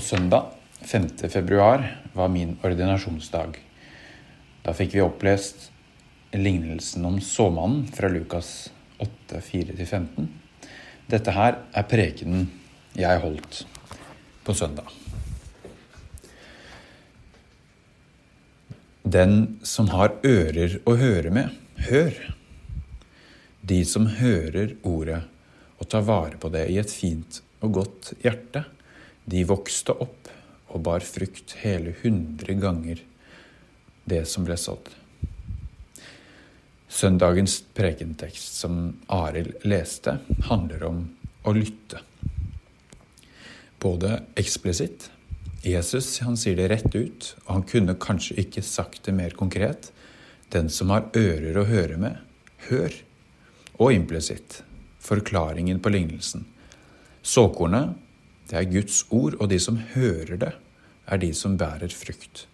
På søndag 5. februar var min ordinasjonsdag. Da fikk vi opplest lignelsen om såmannen fra Lukas 8, 4-15. Dette her er prekenen jeg holdt på søndag. Den som har ører å høre med, hør. De som hører ordet og tar vare på det i et fint og godt hjerte, de vokste opp og bar frukt hele hundre ganger det som ble sådd. Søndagens prekentekst som Arild leste, handler om å lytte. Både eksplisitt Jesus han sier det rett ut, og han kunne kanskje ikke sagt det mer konkret. Den som har ører å høre med, hør. Og implisitt forklaringen på lignelsen. Såkornet det er Guds ord, og de som hører det, er de som bærer frukt.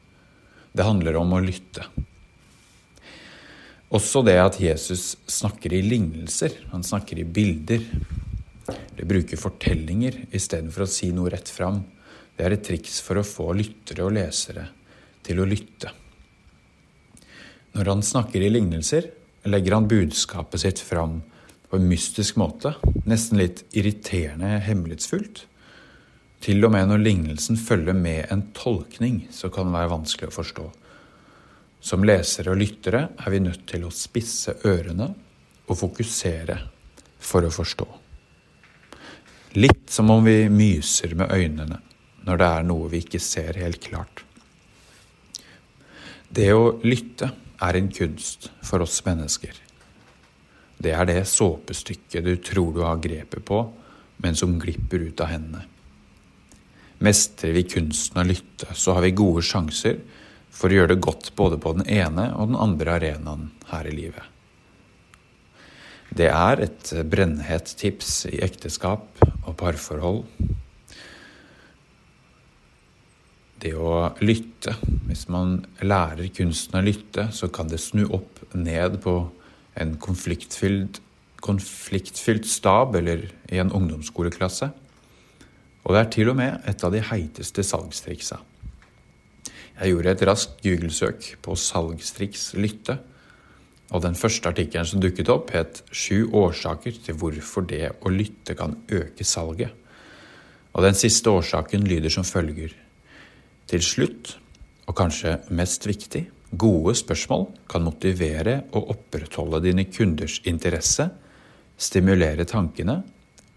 Det handler om å lytte. Også det at Jesus snakker i lignelser, han snakker i bilder. Det bruker fortellinger istedenfor å si noe rett fram. Det er et triks for å få lyttere og lesere til å lytte. Når han snakker i lignelser, legger han budskapet sitt fram på en mystisk måte, nesten litt irriterende hemmelighetsfullt. Til og med når lignelsen følger med en tolkning, så kan det være vanskelig å forstå. Som lesere og lyttere er vi nødt til å spisse ørene og fokusere for å forstå. Litt som om vi myser med øynene når det er noe vi ikke ser helt klart. Det å lytte er en kunst for oss mennesker. Det er det såpestykket du tror du har grepet på, men som glipper ut av hendene. Mestrer vi kunsten å lytte, så har vi gode sjanser for å gjøre det godt både på den ene og den andre arenaen her i livet. Det er et brennhett tips i ekteskap og parforhold. Det å lytte. Hvis man lærer kunsten å lytte, så kan det snu opp ned på en konfliktfylt, konfliktfylt stab eller i en ungdomsskoleklasse. Og det er til og med et av de heiteste salgstriksa. Jeg gjorde et raskt Google-søk på salgstriks lytte, og den første artikkelen som dukket opp, het 'Sju årsaker til hvorfor det å lytte kan øke salget'. Og den siste årsaken lyder som følger. Til slutt, og kanskje mest viktig, gode spørsmål kan motivere og opprettholde dine kunders interesse, stimulere tankene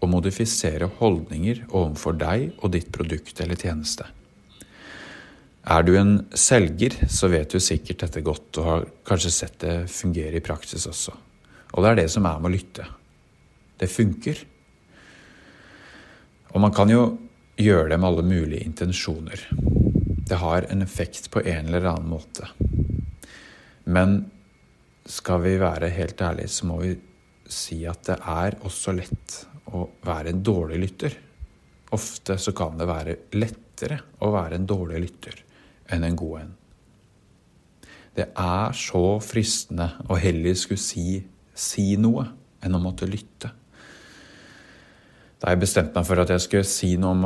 og modifisere holdninger overfor deg og ditt produkt eller tjeneste. Er du en selger, så vet du sikkert dette godt og har kanskje sett det fungere i praksis også. Og det er det som er med å lytte. Det funker. Og man kan jo gjøre det med alle mulige intensjoner. Det har en effekt på en eller annen måte. Men skal vi være helt ærlige, så må vi si at det er også lett å være en dårlig lytter. Ofte så kan det være lettere å være en dårlig lytter enn en god en. Det er så fristende å heller skulle si, si noe enn å måtte lytte. Da jeg bestemte meg for at jeg skulle si noe om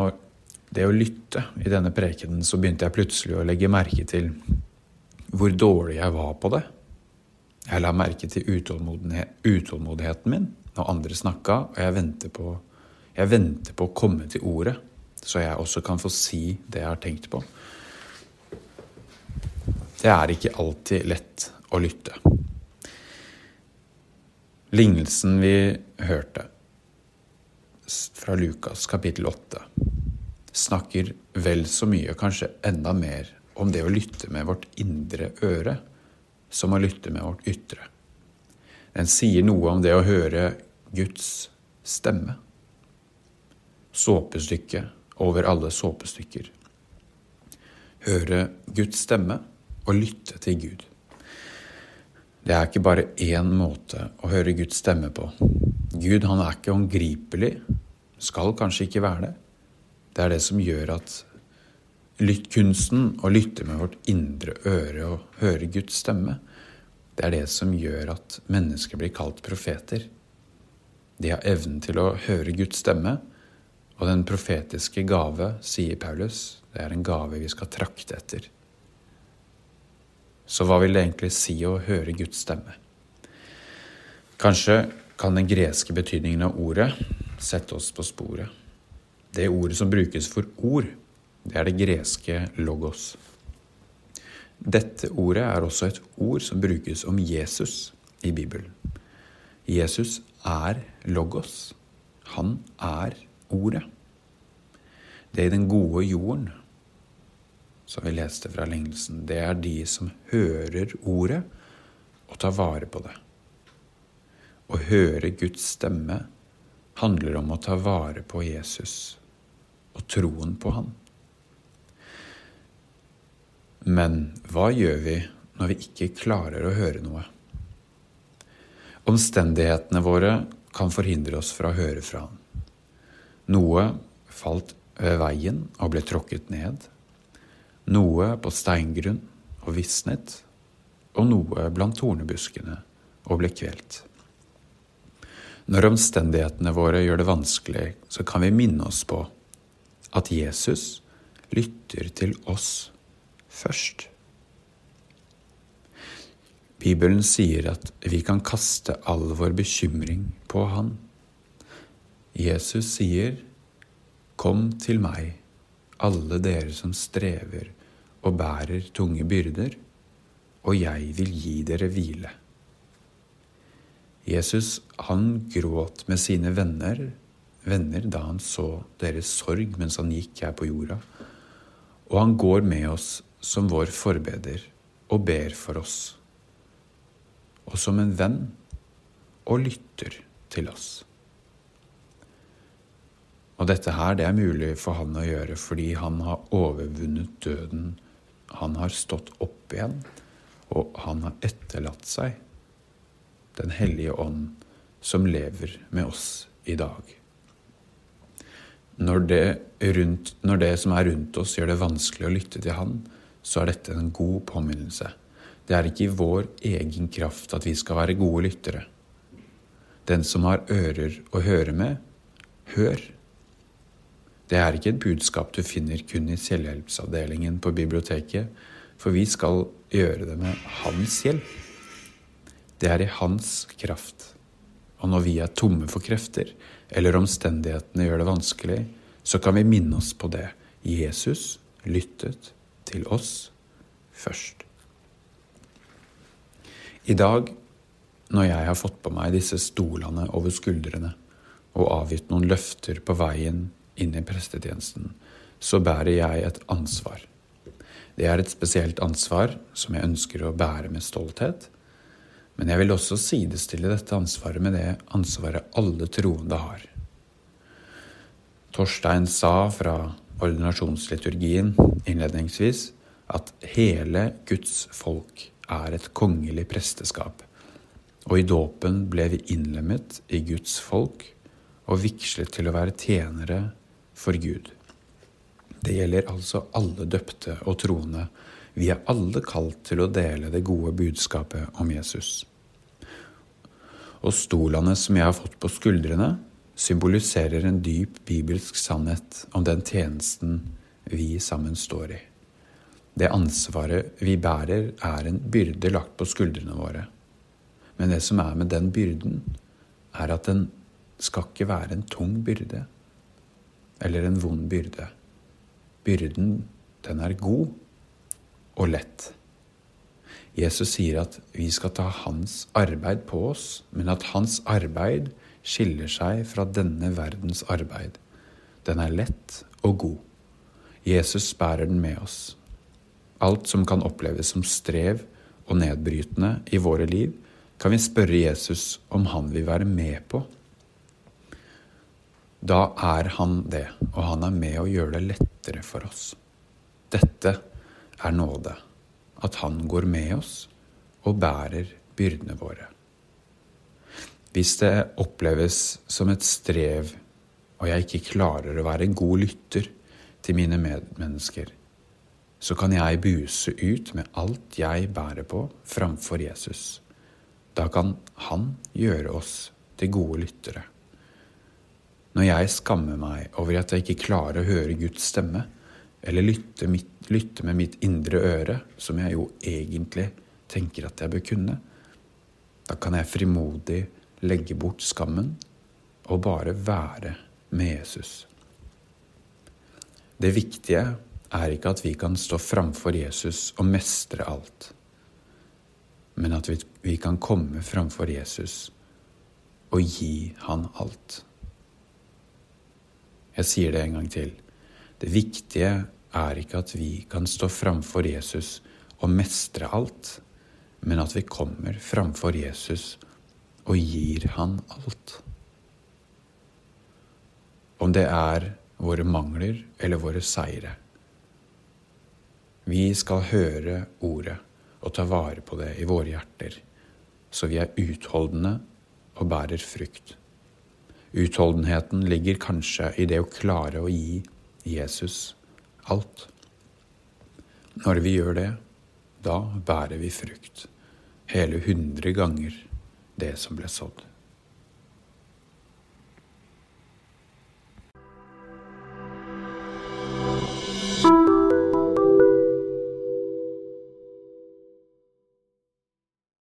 det å lytte i denne prekenen, så begynte jeg plutselig å legge merke til hvor dårlig jeg var på det. Jeg la merke til utålmodigheten min når andre snakka, og jeg venter, på, jeg venter på å komme til ordet, så jeg også kan få si det jeg har tenkt på. Det er ikke alltid lett å lytte. Lignelsen vi hørte fra Lukas kapittel 8, snakker vel så mye, kanskje enda mer, om det å lytte med vårt indre øre som å lytte med vårt ytre. Den sier noe om det å høre Guds stemme. Såpestykke over alle såpestykker. Høre Guds stemme og lytte til Gud. Det er ikke bare én måte å høre Guds stemme på. Gud han er ikke håndgripelig, skal kanskje ikke være det. Det er det som gjør at kunsten å lytte med vårt indre øre og høre Guds stemme, det er det som gjør at mennesker blir kalt profeter. De har evnen til å høre Guds stemme Og den profetiske gave, sier Paulus, det er en gave vi skal trakte etter. Så hva vil det egentlig si å høre Guds stemme? Kanskje kan den greske betydningen av ordet sette oss på sporet. Det ordet som brukes for ord, det er det greske logos. Dette ordet er også et ord som brukes om Jesus i Bibelen. Jesus er logos. Han er ordet. Det er i den gode jorden, som vi leste fra lignelsen, det er de som hører ordet og tar vare på det. Å høre Guds stemme handler om å ta vare på Jesus og troen på han. Men hva gjør vi når vi ikke klarer å høre noe? Omstendighetene våre kan forhindre oss fra å høre fra han. Noe falt ved veien og ble tråkket ned. Noe på steingrunn og visnet, og noe blant tornebuskene og ble kvelt. Når omstendighetene våre gjør det vanskelig, så kan vi minne oss på at Jesus lytter til oss først. Bibelen sier at vi kan kaste all vår bekymring på Han. Jesus sier, Kom til meg, alle dere som strever og bærer tunge byrder, og jeg vil gi dere hvile. Jesus, han gråt med sine venner, venner da han så deres sorg mens han gikk her på jorda, og han går med oss som vår forbeder og ber for oss, og som en venn og lytter til oss. Og dette her, det er mulig for han å gjøre fordi han har overvunnet døden. Han har stått opp igjen, og han har etterlatt seg Den hellige ånd, som lever med oss i dag. Når det, rundt, når det som er rundt oss, gjør det vanskelig å lytte til Han, så er dette en god påminnelse. Det er ikke i vår egen kraft at vi skal være gode lyttere. Den som har ører å høre med, hør. Det er ikke et budskap du finner kun i selvhjelpsavdelingen på biblioteket, for vi skal gjøre det med hans hjelp. Det er i hans kraft. Og når vi er tomme for krefter, eller omstendighetene gjør det vanskelig, så kan vi minne oss på det. Jesus lyttet til oss først. I dag, når jeg har fått på meg disse stolene over skuldrene og avgitt noen løfter på veien inn i prestetjenesten, så bærer jeg et ansvar. Det er et spesielt ansvar som jeg ønsker å bære med stolthet, men jeg vil også sidestille dette ansvaret med det ansvaret alle troende har. Torstein sa fra ordinasjonsliturgien innledningsvis at hele Guds folk er et kongelig presteskap, og i dåpen ble vi innlemmet i Guds folk og vigslet til å være tjenere for Gud. Det gjelder altså alle døpte og troende. Vi er alle kalt til å dele det gode budskapet om Jesus. Og stolene som jeg har fått på skuldrene, symboliserer en dyp bibelsk sannhet om den tjenesten vi sammen står i. Det ansvaret vi bærer, er en byrde lagt på skuldrene våre. Men det som er med den byrden, er at den skal ikke være en tung byrde eller en vond byrde. Byrden, den er god og lett. Jesus sier at vi skal ta hans arbeid på oss, men at hans arbeid skiller seg fra denne verdens arbeid. Den er lett og god. Jesus bærer den med oss. Alt som kan oppleves som strev og nedbrytende i våre liv, kan vi spørre Jesus om han vil være med på da er han det, og han er med å gjøre det lettere for oss. Dette er nåde, at han går med oss og bærer byrdene våre. Hvis det oppleves som et strev, og jeg ikke klarer å være en god lytter til mine medmennesker, så kan jeg buse ut med alt jeg bærer på, framfor Jesus. Da kan han gjøre oss til gode lyttere. Når jeg skammer meg over at jeg ikke klarer å høre Guds stemme, eller lytte, mitt, lytte med mitt indre øre, som jeg jo egentlig tenker at jeg bør kunne, da kan jeg frimodig legge bort skammen og bare være med Jesus. Det viktige er ikke at vi kan stå framfor Jesus og mestre alt, men at vi, vi kan komme framfor Jesus og gi han alt. Jeg sier det en gang til. Det viktige er ikke at vi kan stå framfor Jesus og mestre alt, men at vi kommer framfor Jesus og gir han alt. Om det er våre mangler eller våre seire. Vi skal høre ordet og ta vare på det i våre hjerter, så vi er utholdende og bærer frukt. Utholdenheten ligger kanskje i det å klare å gi Jesus alt. Når vi gjør det, da bærer vi frukt. Hele hundre ganger det som ble sådd.